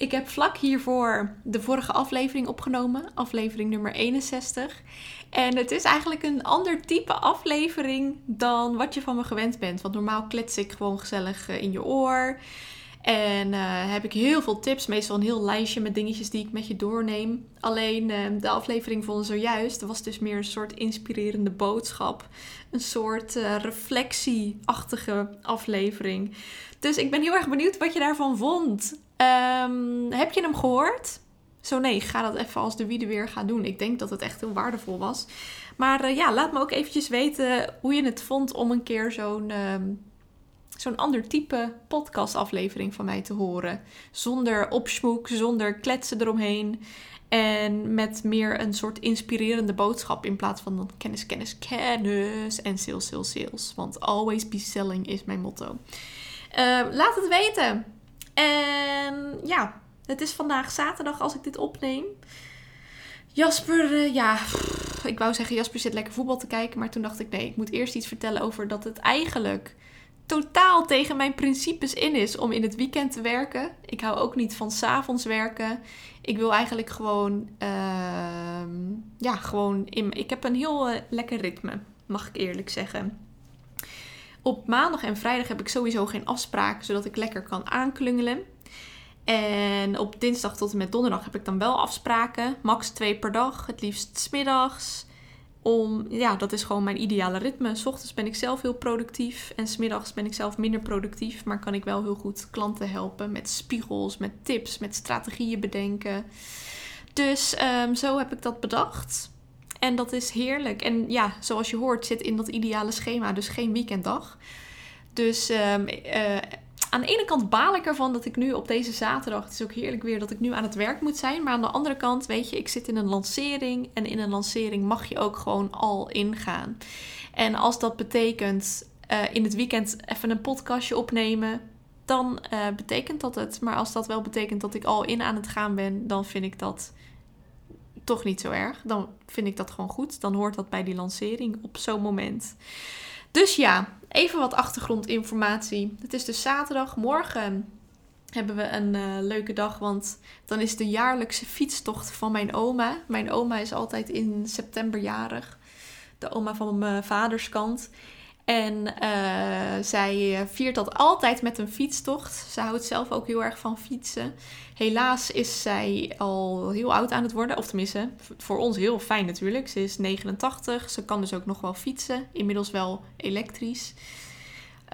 Ik heb vlak hiervoor de vorige aflevering opgenomen, aflevering nummer 61. En het is eigenlijk een ander type aflevering dan wat je van me gewend bent. Want normaal klets ik gewoon gezellig eh, in je oor. En uh, heb ik heel veel tips, meestal een heel lijstje met dingetjes die ik met je doorneem. Alleen uh, de aflevering van zojuist was dus meer een soort inspirerende boodschap. Een soort uh, reflectieachtige aflevering. Dus ik ben heel erg benieuwd wat je daarvan vond. Um, heb je hem gehoord? Zo nee, ga dat even als de wie weer gaan doen. Ik denk dat het echt heel waardevol was. Maar ja, laat me ook eventjes weten hoe je het vond om een keer zo'n zo'n ander type podcastaflevering van mij te horen. Zonder opschmoek, zonder kletsen eromheen. En met meer een soort inspirerende boodschap in plaats van kennis, kennis, kennis en sales, sales, sales. Want always be selling is mijn motto. Uh, laat het weten. En ja, het is vandaag zaterdag als ik dit opneem. Jasper, uh, ja, ik wou zeggen Jasper zit lekker voetbal te kijken. Maar toen dacht ik nee, ik moet eerst iets vertellen over dat het eigenlijk totaal tegen mijn principes in is om in het weekend te werken. Ik hou ook niet van s'avonds werken. Ik wil eigenlijk gewoon, uh, ja, gewoon in. Ik heb een heel uh, lekker ritme, mag ik eerlijk zeggen. Op maandag en vrijdag heb ik sowieso geen afspraken, zodat ik lekker kan aanklungelen. En op dinsdag tot en met donderdag heb ik dan wel afspraken. Max twee per dag, het liefst smiddags om, ja, dat is gewoon mijn ideale ritme. S ochtends ben ik zelf heel productief en smiddags ben ik zelf minder productief, maar kan ik wel heel goed klanten helpen met spiegels, met tips, met strategieën bedenken. Dus um, zo heb ik dat bedacht. En dat is heerlijk. En ja, zoals je hoort, zit in dat ideale schema, dus geen weekenddag. Dus um, uh, aan de ene kant baal ik ervan dat ik nu op deze zaterdag, het is ook heerlijk weer dat ik nu aan het werk moet zijn. Maar aan de andere kant, weet je, ik zit in een lancering en in een lancering mag je ook gewoon al ingaan. En als dat betekent uh, in het weekend even een podcastje opnemen, dan uh, betekent dat het. Maar als dat wel betekent dat ik al in aan het gaan ben, dan vind ik dat toch niet zo erg. Dan vind ik dat gewoon goed. Dan hoort dat bij die lancering op zo'n moment. Dus ja, even wat achtergrondinformatie. Het is dus zaterdag. Morgen hebben we een uh, leuke dag, want dan is de jaarlijkse fietstocht van mijn oma. Mijn oma is altijd in september jarig. De oma van mijn vaders kant. En uh, zij viert dat altijd met een fietstocht. Ze houdt zelf ook heel erg van fietsen. Helaas is zij al heel oud aan het worden. Of tenminste, voor ons heel fijn natuurlijk. Ze is 89. Ze kan dus ook nog wel fietsen. Inmiddels wel elektrisch.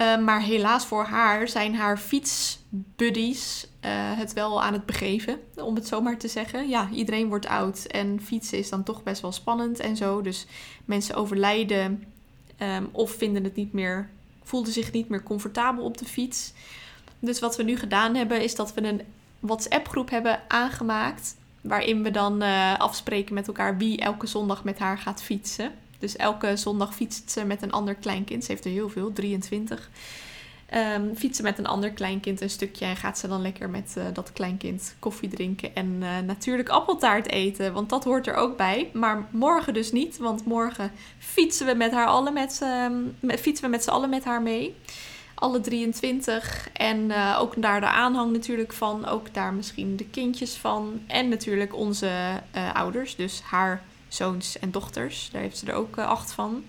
Uh, maar helaas voor haar zijn haar fietsbuddies het wel aan het begeven, om het zo maar te zeggen. Ja, iedereen wordt oud en fietsen is dan toch best wel spannend en zo. Dus mensen overlijden um, of vinden het niet meer, voelden zich niet meer comfortabel op de fiets. Dus wat we nu gedaan hebben, is dat we een WhatsApp-groep hebben aangemaakt. Waarin we dan uh, afspreken met elkaar wie elke zondag met haar gaat fietsen. Dus elke zondag fietst ze met een ander kleinkind. Ze heeft er heel veel, 23. Um, fietsen met een ander kleinkind een stukje en gaat ze dan lekker met uh, dat kleinkind koffie drinken en uh, natuurlijk appeltaart eten, want dat hoort er ook bij. Maar morgen dus niet, want morgen fietsen we met haar allen met, uh, fietsen we met z'n allen met haar mee. Alle 23 en uh, ook daar de aanhang natuurlijk van, ook daar misschien de kindjes van en natuurlijk onze ouders, dus haar zoons en dochters. Daar heeft ze er ook acht van.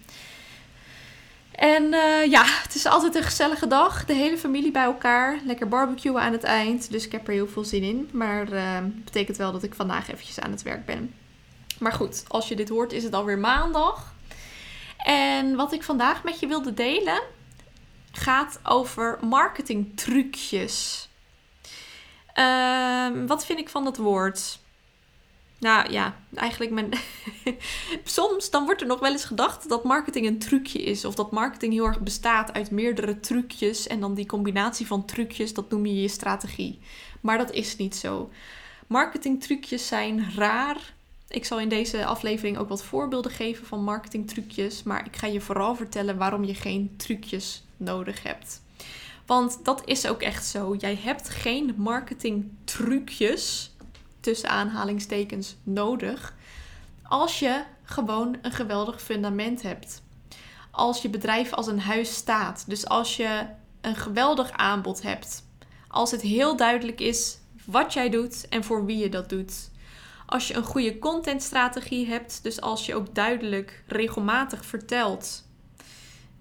En uh, ja, het is altijd een gezellige dag. De hele familie bij elkaar. Lekker barbecuen aan het eind. Dus ik heb er heel veel zin in. Maar uh, betekent wel dat ik vandaag eventjes aan het werk ben. Maar goed, als je dit hoort is het alweer maandag. En wat ik vandaag met je wilde delen gaat over marketingtrucjes. Uh, wat vind ik van dat woord? Nou ja, eigenlijk mijn. Soms dan wordt er nog wel eens gedacht dat marketing een trucje is. Of dat marketing heel erg bestaat uit meerdere trucjes. En dan die combinatie van trucjes, dat noem je je strategie. Maar dat is niet zo. Marketingtrucjes zijn raar. Ik zal in deze aflevering ook wat voorbeelden geven van marketingtrucjes, maar ik ga je vooral vertellen waarom je geen trucjes nodig hebt. Want dat is ook echt zo. Jij hebt geen marketingtrucjes tussen aanhalingstekens nodig als je gewoon een geweldig fundament hebt. Als je bedrijf als een huis staat. Dus als je een geweldig aanbod hebt. Als het heel duidelijk is wat jij doet en voor wie je dat doet. Als je een goede contentstrategie hebt, dus als je ook duidelijk regelmatig vertelt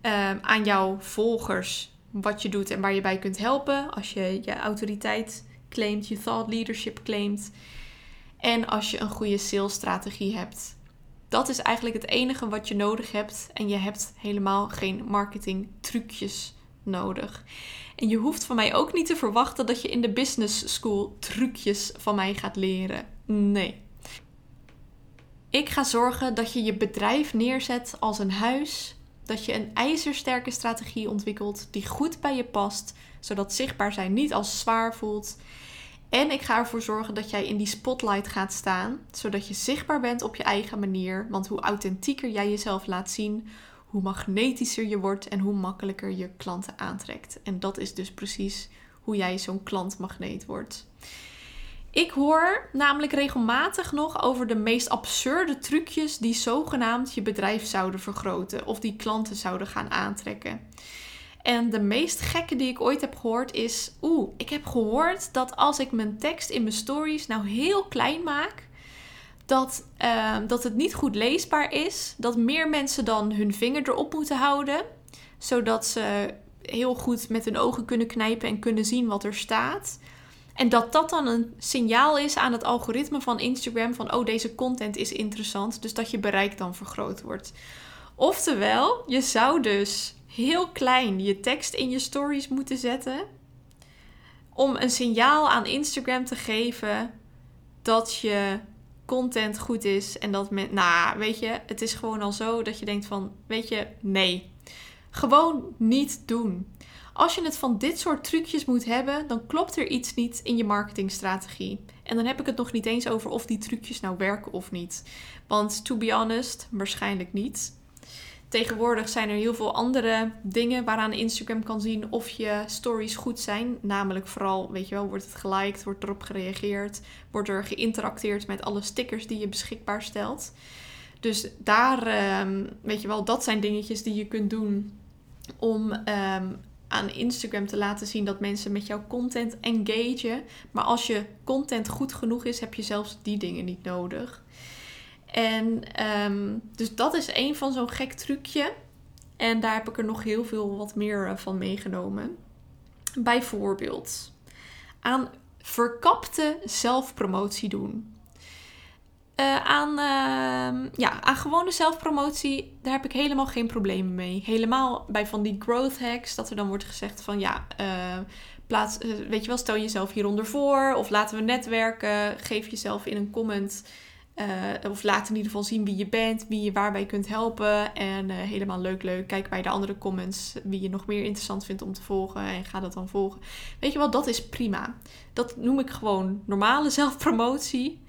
ehm, aan jouw volgers wat je doet en waar je bij kunt helpen. Als je je autoriteit je thought leadership claimt. En als je een goede salesstrategie hebt. Dat is eigenlijk het enige wat je nodig hebt. En je hebt helemaal geen marketing trucjes nodig. En je hoeft van mij ook niet te verwachten dat je in de business school trucjes van mij gaat leren. Nee. Ik ga zorgen dat je je bedrijf neerzet als een huis. Dat je een ijzersterke strategie ontwikkelt die goed bij je past, zodat zichtbaar zijn niet als zwaar voelt. En ik ga ervoor zorgen dat jij in die spotlight gaat staan, zodat je zichtbaar bent op je eigen manier. Want hoe authentieker jij jezelf laat zien, hoe magnetischer je wordt en hoe makkelijker je klanten aantrekt. En dat is dus precies hoe jij zo'n klantmagneet wordt. Ik hoor namelijk regelmatig nog over de meest absurde trucjes die zogenaamd je bedrijf zouden vergroten of die klanten zouden gaan aantrekken. En de meest gekke die ik ooit heb gehoord is: Oeh, ik heb gehoord dat als ik mijn tekst in mijn stories nou heel klein maak, dat, ehm, dat het niet goed leesbaar is. Dat meer mensen dan hun vinger erop moeten houden, zodat ze heel goed met hun ogen kunnen knijpen en kunnen zien wat er staat. En dat dat dan een signaal is aan het algoritme van Instagram van oh deze content is interessant, dus dat je bereik dan vergroot wordt. Oftewel, je zou dus heel klein je tekst in je stories moeten zetten om een signaal aan Instagram te geven dat je content goed is en dat men, nou, weet je, het is gewoon al zo dat je denkt van, weet je, nee. Gewoon niet doen. Als je het van dit soort trucjes moet hebben, dan klopt er iets niet in je marketingstrategie. En dan heb ik het nog niet eens over of die trucjes nou werken of niet. Want to be honest, waarschijnlijk niet. Tegenwoordig zijn er heel veel andere dingen waaraan Instagram kan zien of je stories goed zijn. Namelijk vooral, weet je wel, wordt het geliked, wordt erop gereageerd, wordt er geïnteracteerd met alle stickers die je beschikbaar stelt. Dus daar, ehm, weet je wel, dat zijn dingetjes die je kunt doen om ehm, aan Instagram te laten zien dat mensen met jouw content engagen. Maar als je content goed genoeg is, heb je zelfs die dingen niet nodig. En ehm, dus dat is een van zo'n gek trucje. En daar heb ik er nog heel veel wat meer eh, van meegenomen. Bijvoorbeeld aan verkapte zelfpromotie doen. Uh, aan, uh, ja, aan gewone zelfpromotie, daar heb ik helemaal geen problemen mee. Helemaal bij van die growth hacks, dat er dan wordt gezegd van ja, uh, plaats, weet je wel, stel jezelf hieronder voor. Of laten we netwerken. Geef jezelf in een comment of laat in ieder geval zien wie je bent, wie je waarbij kunt helpen. En helemaal leuk, leuk. Kijk bij de andere comments wie je nog meer interessant vindt om te volgen. En ga dat dan volgen. Weet je wel, dat is prima. Dat noem ik gewoon normale zelfpromotie.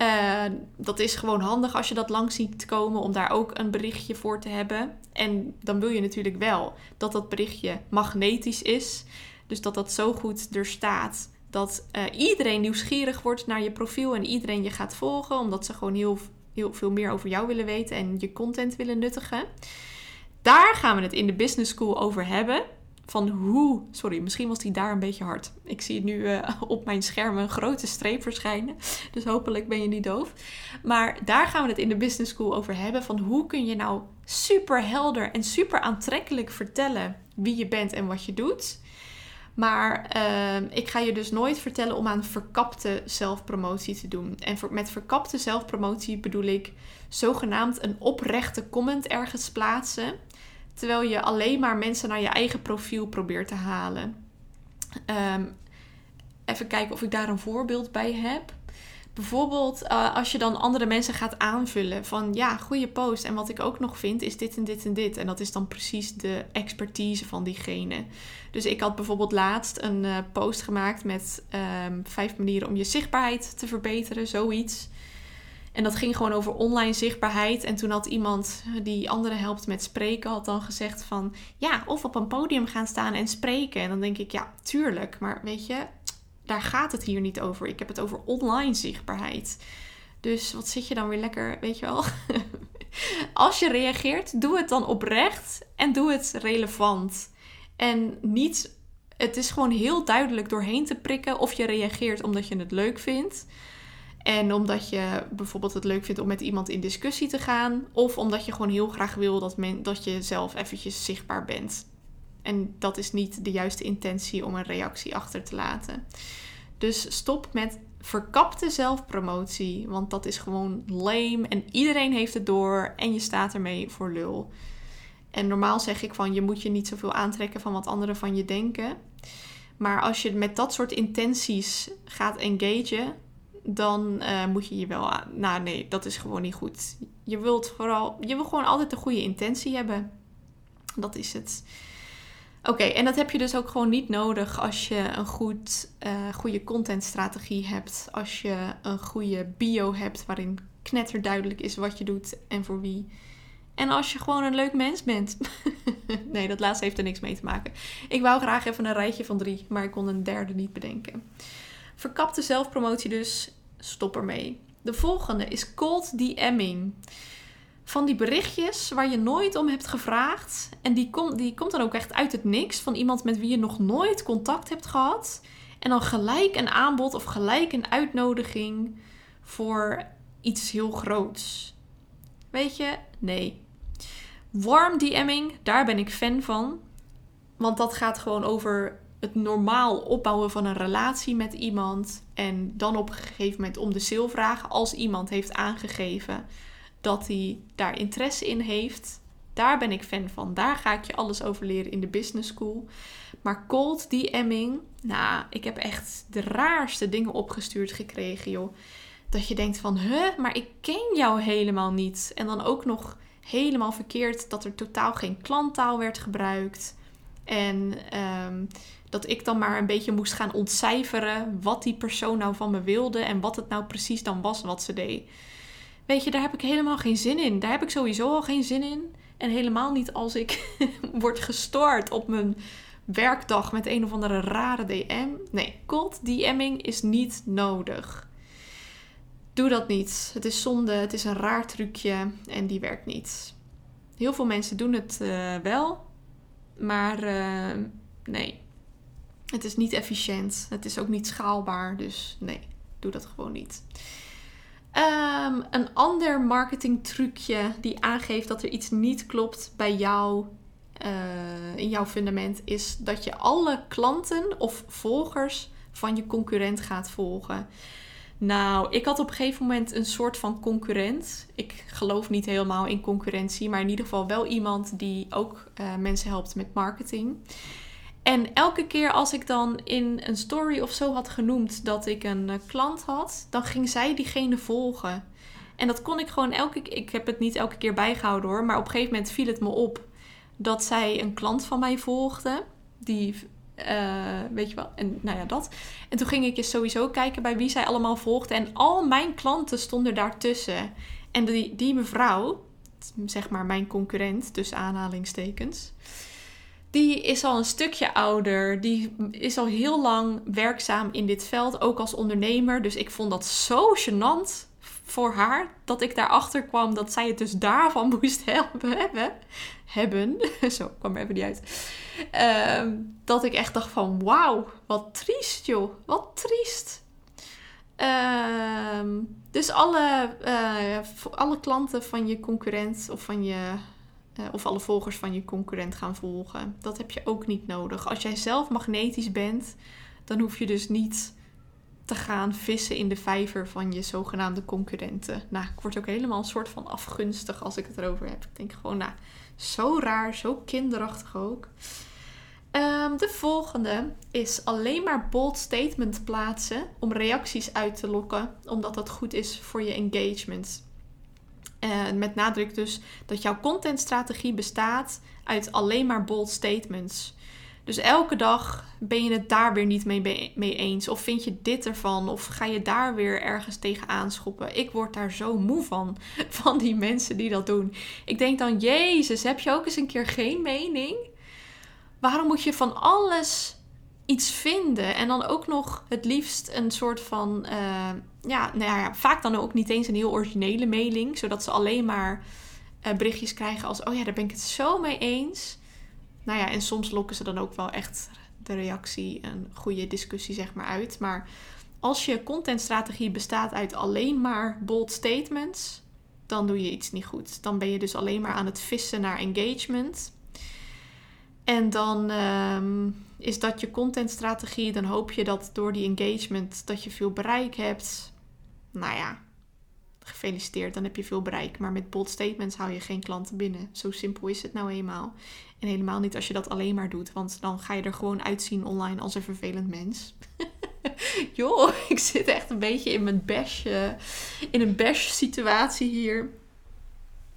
Uh, dat is gewoon handig als je dat langs ziet komen om daar ook een berichtje voor te hebben. En dan wil je natuurlijk wel dat dat berichtje magnetisch is. Dus dat dat zo goed er staat dat uh, iedereen nieuwsgierig wordt naar je profiel en iedereen je gaat volgen, omdat ze gewoon heel, heel veel meer over jou willen weten en je content willen nuttigen. Daar gaan we het in de Business School over hebben. Van hoe. Sorry, misschien was die daar een beetje hard. Ik zie nu uh, op mijn scherm een grote streep verschijnen. Dus hopelijk ben je niet doof. Maar daar gaan we het in de Business School over hebben. Van hoe kun je nou super helder en super aantrekkelijk vertellen wie je bent en wat je doet. Maar uh, ik ga je dus nooit vertellen om aan verkapte zelfpromotie te doen. En voor, met verkapte zelfpromotie bedoel ik zogenaamd een oprechte comment ergens plaatsen. Terwijl je alleen maar mensen naar je eigen profiel probeert te halen. Um, even kijken of ik daar een voorbeeld bij heb. Bijvoorbeeld uh, als je dan andere mensen gaat aanvullen van ja, goede post. En wat ik ook nog vind is dit en dit en dit. En dat is dan precies de expertise van diegene. Dus ik had bijvoorbeeld laatst een uh, post gemaakt met um, vijf manieren om je zichtbaarheid te verbeteren, zoiets. En dat ging gewoon over online zichtbaarheid. En toen had iemand die anderen helpt met spreken, had dan gezegd van ja, of op een podium gaan staan en spreken. En dan denk ik, ja, tuurlijk. Maar weet je, daar gaat het hier niet over. Ik heb het over online zichtbaarheid. Dus wat zit je dan weer lekker, weet je wel? Als je reageert, doe het dan oprecht en doe het relevant. En niet, het is gewoon heel duidelijk doorheen te prikken of je reageert omdat je het leuk vindt. En omdat je bijvoorbeeld het leuk vindt om met iemand in discussie te gaan. Of omdat je gewoon heel graag wil dat, men, dat je zelf eventjes zichtbaar bent. En dat is niet de juiste intentie om een reactie achter te laten. Dus stop met verkapte zelfpromotie. Want dat is gewoon lame. En iedereen heeft het door. En je staat ermee voor lul. En normaal zeg ik van je moet je niet zoveel aantrekken van wat anderen van je denken. Maar als je met dat soort intenties gaat engagen, dan uh, moet je je wel. Nou, nee, dat is gewoon niet goed. Je wilt vooral. Je wil gewoon altijd een goede intentie hebben. Dat is het. Oké, en dat heb je dus ook gewoon niet nodig als je een goed, uh, goede contentstrategie hebt. Als je een goede bio hebt waarin knetterduidelijk is wat je doet en voor wie. En als je gewoon een leuk mens bent. nee, dat laatste heeft er niks mee te maken. Ik wou graag even een rijtje van drie, maar ik kon een derde niet bedenken. Verkapte zelfpromotie dus, stop ermee. De volgende is cold DMing. Van die berichtjes waar je nooit om hebt gevraagd. En die, kom, die komt dan ook echt uit het niks. Van iemand met wie je nog nooit contact hebt gehad. En dan gelijk een aanbod of gelijk een uitnodiging voor iets heel groots. Weet je, nee. Warm DMing, daar ben ik fan van. Want dat gaat gewoon over het normaal opbouwen van een relatie met iemand. En dan op een gegeven moment om de sale vragen. Als iemand heeft aangegeven dat hij daar interesse in heeft. Daar ben ik fan van. Daar ga ik je alles over leren in de business school. Maar cold DMing, nou, ik heb echt de raarste dingen opgestuurd gekregen, joh. Dat je denkt van, huh, maar ik ken jou helemaal niet. En dan ook nog helemaal verkeerd dat er totaal geen klanttaal werd gebruikt. En um, dat ik dan maar een beetje moest gaan ontcijferen wat die persoon nou van me wilde en wat het nou precies dan was wat ze deed. Weet je, daar heb ik helemaal geen zin in. Daar heb ik sowieso al geen zin in. En helemaal niet als ik word gestoord op mijn werkdag met een of andere rare DM. Nee, cold DMing is niet nodig. Doe dat niet. Het is zonde, het is een raar trucje en die werkt niet. Heel veel mensen doen het uh, wel, maar uh, nee, het is niet efficiënt. Het is ook niet schaalbaar. Dus nee, doe dat gewoon niet. Um, een ander marketing trucje die aangeeft dat er iets niet klopt bij jou uh, in jouw fundament is dat je alle klanten of volgers van je concurrent gaat volgen. Nou, ik had op een gegeven moment een soort van concurrent. Ik geloof niet helemaal in concurrentie, maar in ieder geval wel iemand die ook uh, mensen helpt met marketing. En elke keer als ik dan in een story of zo had genoemd dat ik een uh, klant had, dan ging zij diegene volgen. En dat kon ik gewoon elke keer. Ik heb het niet elke keer bijgehouden hoor. Maar op een gegeven moment viel het me op dat zij een klant van mij volgde. Die, uh, weet je wel, en nou ja, dat. En toen ging ik eens sowieso kijken bij wie zij allemaal volgde. En al mijn klanten stonden daartussen. En die, die mevrouw, zeg maar mijn concurrent, tussen aanhalingstekens die is al een stukje ouder. Die is al heel lang werkzaam in dit veld, ook als ondernemer. Dus ik vond dat zo gênant voor haar dat ik daarachter kwam dat zij het dus daarvan moest hebben. Hebben. hebben. Zo kwam er even niet uit. Ehm, dat ik echt dacht van wauw, wat triest joh. Wat triest. Ehm, dus alle, uh, alle klanten van je concurrent of van je uh, of alle volgers van je concurrent gaan volgen. Dat heb je ook niet nodig. Als jij zelf magnetisch bent, dan hoef je dus niet te gaan vissen in de vijver van je zogenaamde concurrenten. Nou, ik word ook helemaal een soort van afgunstig als ik het erover heb. Ik denk gewoon, nou, zo raar, zo kinderachtig ook. Ehm, de volgende is alleen maar bold statement plaatsen om reacties uit te lokken, omdat dat goed is voor je engagement. Uh, met nadruk dus dat jouw contentstrategie bestaat uit alleen maar bold statements. Dus elke dag ben je het daar weer niet mee, mee eens. Of vind je dit ervan? Of ga je daar weer ergens tegen aanschoppen? Ik word daar zo moe van. Van die mensen die dat doen. Ik denk dan, Jezus, heb je ook eens een keer geen mening? Waarom moet je van alles iets vinden? En dan ook nog het liefst een soort van. Uh, ja, nou ja, vaak dan ook niet eens een heel originele mailing. Zodat ze alleen maar uh, berichtjes krijgen als: Oh ja, daar ben ik het zo mee eens nou ja, en soms lokken ze dan ook wel echt de reactie, een goede discussie zeg maar uit. Maar als je contentstrategie bestaat uit alleen maar bold statements, dan doe je iets niet goed. Dan ben je dus alleen maar aan het vissen naar engagement. En dan ehm, is dat je contentstrategie. Dan hoop je dat door die engagement dat je veel bereik hebt. Nou ja, gefeliciteerd, dan heb je veel bereik. Maar met bold statements hou je geen klanten binnen. Zo simpel is het nou eenmaal. En helemaal niet als je dat alleen maar doet, want dan ga je er gewoon uitzien online als een vervelend mens. Joh, ik zit echt een beetje in mijn bash, uh, in een bash situatie hier.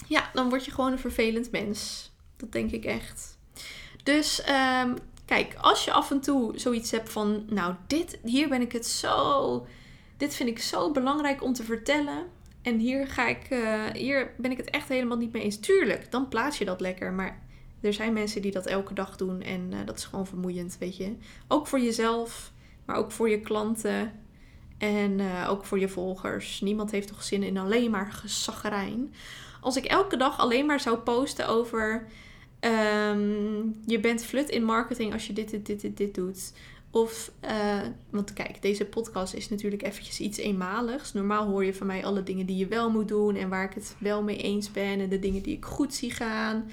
Ja, dan word je gewoon een vervelend mens. Dat denk ik echt. Dus um, kijk, als je af en toe zoiets hebt van, nou, dit, hier ben ik het zo, dit vind ik zo belangrijk om te vertellen. En hier, ga ik, uh, hier ben ik het echt helemaal niet mee eens. Tuurlijk, dan plaats je dat lekker. Maar er zijn mensen die dat elke dag doen en uh, dat is gewoon vermoeiend, weet je. Ook voor jezelf, maar ook voor je klanten en uh, ook voor je volgers. Niemand heeft toch zin in alleen maar gezaggerijn. Als ik elke dag alleen maar zou posten over... Um, je bent flut in marketing als je dit, dit, dit, dit, dit doet. Of, uh, want kijk, deze podcast is natuurlijk eventjes iets eenmaligs. Normaal hoor je van mij alle dingen die je wel moet doen en waar ik het wel mee eens ben en de dingen die ik goed zie gaan.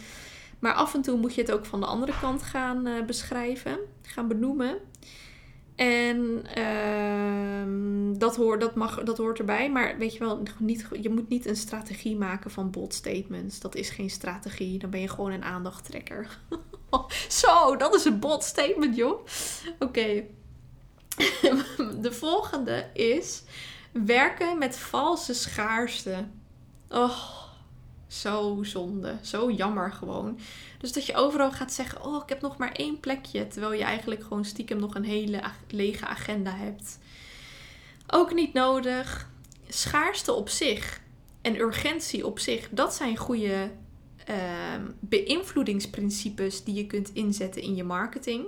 Maar af en toe moet je het ook van de andere kant gaan uh, beschrijven, gaan benoemen. En uh, dat, hoort, dat, mag, dat hoort erbij. Maar weet je wel, niet, je moet niet een strategie maken van bold statements. Dat is geen strategie. Dan ben je gewoon een aandachttrekker. Zo, dat is een bold statement, joh. Oké. De volgende is werken met valse schaarste. Oh, zo zonde. Zo jammer gewoon. Dus dat je overal gaat zeggen: Oh, ik heb nog maar één plekje. Terwijl je eigenlijk gewoon stiekem nog een hele lege agenda hebt. Ook niet nodig. Schaarste op zich en urgentie op zich, dat zijn goede uh, beïnvloedingsprincipes die je kunt inzetten in je marketing.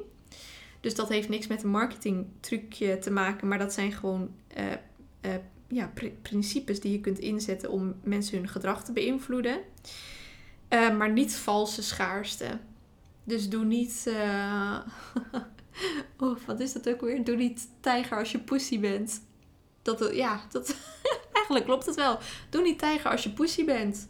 Dus dat heeft niks met een marketingtrucje te maken, maar dat zijn gewoon uh, ja, principes die je kunt inzetten om mensen hun gedrag te beïnvloeden. Uh, maar niet valse schaarste. Dus doe niet. oh, wat is dat ook weer? Doe niet tijger als je pussy bent. Dat, ja, dat, eigenlijk klopt het wel. Doe niet tijger als je pussy bent.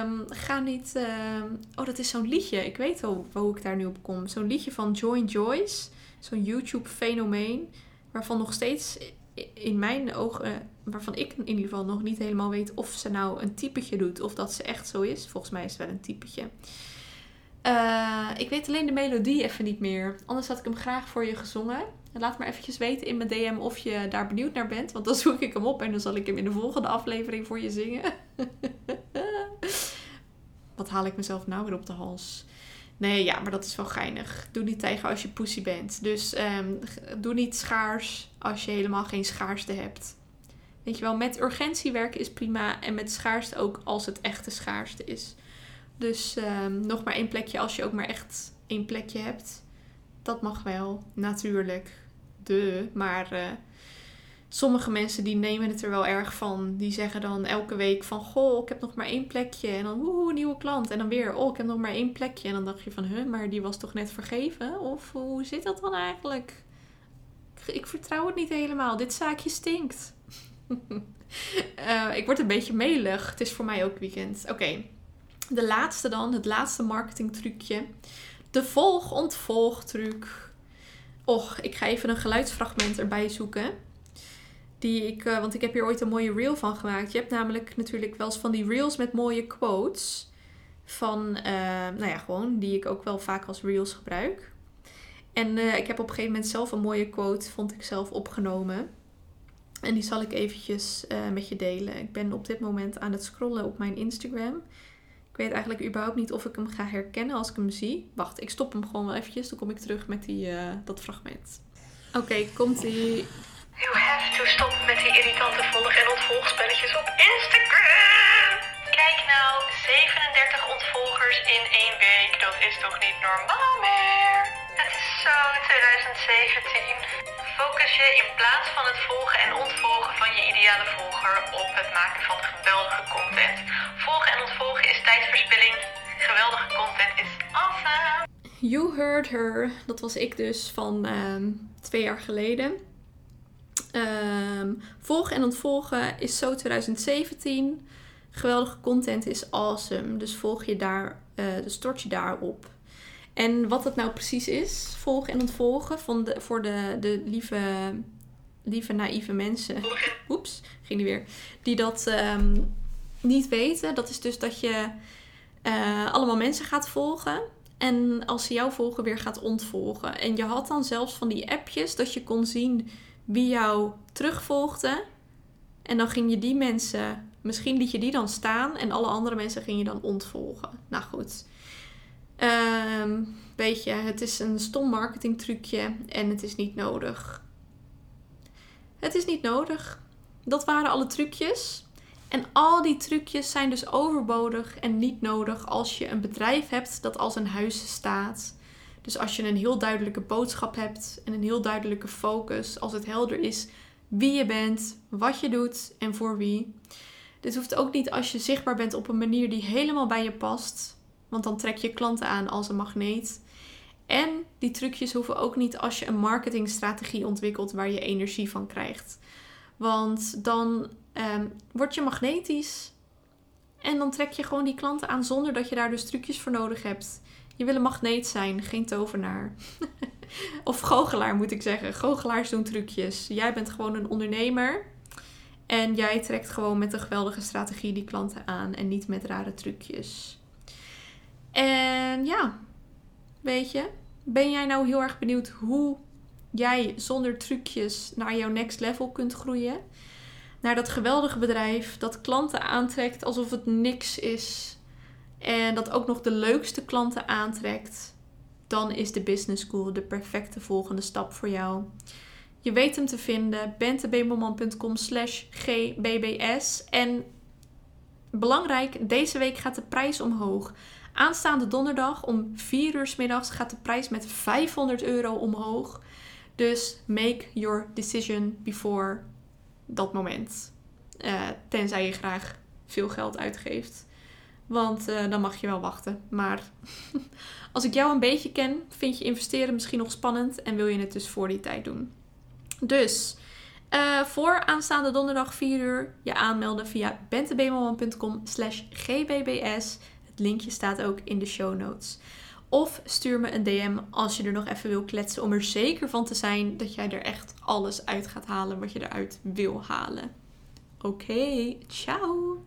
Um, ga niet. Uh, oh, dat is zo'n liedje. Ik weet wel hoe ik daar nu op kom. Zo'n liedje van Joy Joyce. Zo'n YouTube-fenomeen. Waarvan nog steeds in mijn ogen. Waarvan ik in ieder geval nog niet helemaal weet of ze nou een typetje doet. Of dat ze echt zo is. Volgens mij is het wel een typetje. Uh, ik weet alleen de melodie even niet meer. Anders had ik hem graag voor je gezongen. Laat maar eventjes weten in mijn DM of je daar benieuwd naar bent. Want dan zoek ik hem op en dan zal ik hem in de volgende aflevering voor je zingen. Wat haal ik mezelf nou weer op de hals? Nee, ja, maar dat is wel geinig. Doe niet tegen als je pussy bent. Dus um, doe niet schaars als je helemaal geen schaarste hebt. Weet je wel, met urgentie werken is prima. En met schaarste ook als het echte schaarste is. Dus um, nog maar één plekje als je ook maar echt één plekje hebt. Dat mag wel, natuurlijk. De, maar... Uh, sommige mensen die nemen het er wel erg van. Die zeggen dan elke week van... Goh, ik heb nog maar één plekje. En dan, woe, nieuwe klant. En dan weer, oh, ik heb nog maar één plekje. En dan dacht je van, huh, maar die was toch net vergeven? Of hoe zit dat dan eigenlijk? Ik vertrouw het niet helemaal. Dit zaakje stinkt. uh, ik word een beetje melig. Het is voor mij ook weekend. Oké, de laatste dan. Het laatste marketingtrucje. De volg-ontvolg truc. Och, ik ga even een geluidsfragment erbij zoeken. Die ik, uh, want ik heb hier ooit een mooie reel van gemaakt. Je hebt namelijk natuurlijk wel eens van die reels met mooie quotes. Van, uh, nou ja, gewoon, die ik ook wel vaak als reels gebruik. En eh, ik heb op een gegeven moment zelf een mooie quote, vond ik zelf opgenomen. En die zal ik eventjes met je delen. Ik ben op dit moment aan het scrollen op mijn Instagram. Ik weet eigenlijk überhaupt niet of ik hem ga herkennen als ik hem zie. Wacht, ik stop hem gewoon wel eventjes. Dan kom ik terug met die, dat fragment. Oké, komt ie. You have to stop met die irritante volg- en ontvolgspelletjes op Instagram. Kijk nou, 37 ontvolgers in één week. Dat is toch niet normaal meer? Het is zo 2017. Focus je in plaats van het volgen en ontvolgen van je ideale volger op het maken van geweldige content. Volgen en ontvolgen is tijdverspilling. Geweldige content is awesome. You heard her. Dat was ik dus van um, twee jaar geleden. Um, volgen en ontvolgen is zo 2017. Geweldige content is awesome. Dus volg je daar, uh, dus stort je daarop. En wat het nou precies is, volgen en ontvolgen, van de, voor de, de lieve, lieve naïeve mensen. Oeps, ging die weer. Die dat um, niet weten. Dat is dus dat je uh, allemaal mensen gaat volgen. En als ze jou volgen, weer gaat ontvolgen. En je had dan zelfs van die appjes dat je kon zien wie jou terugvolgde. En dan ging je die mensen, misschien liet je die dan staan en alle andere mensen ging je dan ontvolgen. Nou goed. Um, weet je, het is een stom marketingtrucje en het is niet nodig. Het is niet nodig. Dat waren alle trucjes. En al die trucjes zijn dus overbodig en niet nodig als je een bedrijf hebt dat als een huis staat. Dus als je een heel duidelijke boodschap hebt en een heel duidelijke focus, als het helder is wie je bent, wat je doet en voor wie. Dit hoeft ook niet als je zichtbaar bent op een manier die helemaal bij je past, want dan trek je klanten aan als een magneet. En die trucjes hoeven ook niet als je een marketingstrategie ontwikkelt waar je energie van krijgt. Want dan um, word je magnetisch en dan trek je gewoon die klanten aan zonder dat je daar dus trucjes voor nodig hebt. Je wil een magneet zijn, geen tovenaar. of goochelaar moet ik zeggen. Goochelaars doen trucjes. Jij bent gewoon een ondernemer. En jij trekt gewoon met een geweldige strategie die klanten aan. En niet met rare trucjes. En ja, weet je. Ben jij nou heel erg benieuwd hoe jij zonder trucjes naar jouw next level kunt groeien? Naar dat geweldige bedrijf dat klanten aantrekt alsof het niks is en dat ook nog de leukste klanten aantrekt, dan is de Business School de perfecte volgende stap voor jou. Je weet hem te vinden, bentebemelman.com slash gbbs. En belangrijk, deze week gaat de prijs omhoog. Aanstaande donderdag om 4 uur s middags gaat de prijs met 500 euro omhoog. Dus make your decision before dat moment. Uh, tenzij je graag veel geld uitgeeft. Want uh, dan mag je wel wachten. Maar als ik jou een beetje ken, vind je investeren misschien nog spannend en wil je het dus voor die tijd doen. Dus uh, voor aanstaande donderdag 4 uur je aanmelden via bentebemelman.com slash gbbs. Het linkje staat ook in de show notes. Of stuur me een DM als je er nog even wil kletsen om er zeker van te zijn dat jij er echt alles uit gaat halen wat je eruit wil halen. Oké, ciao!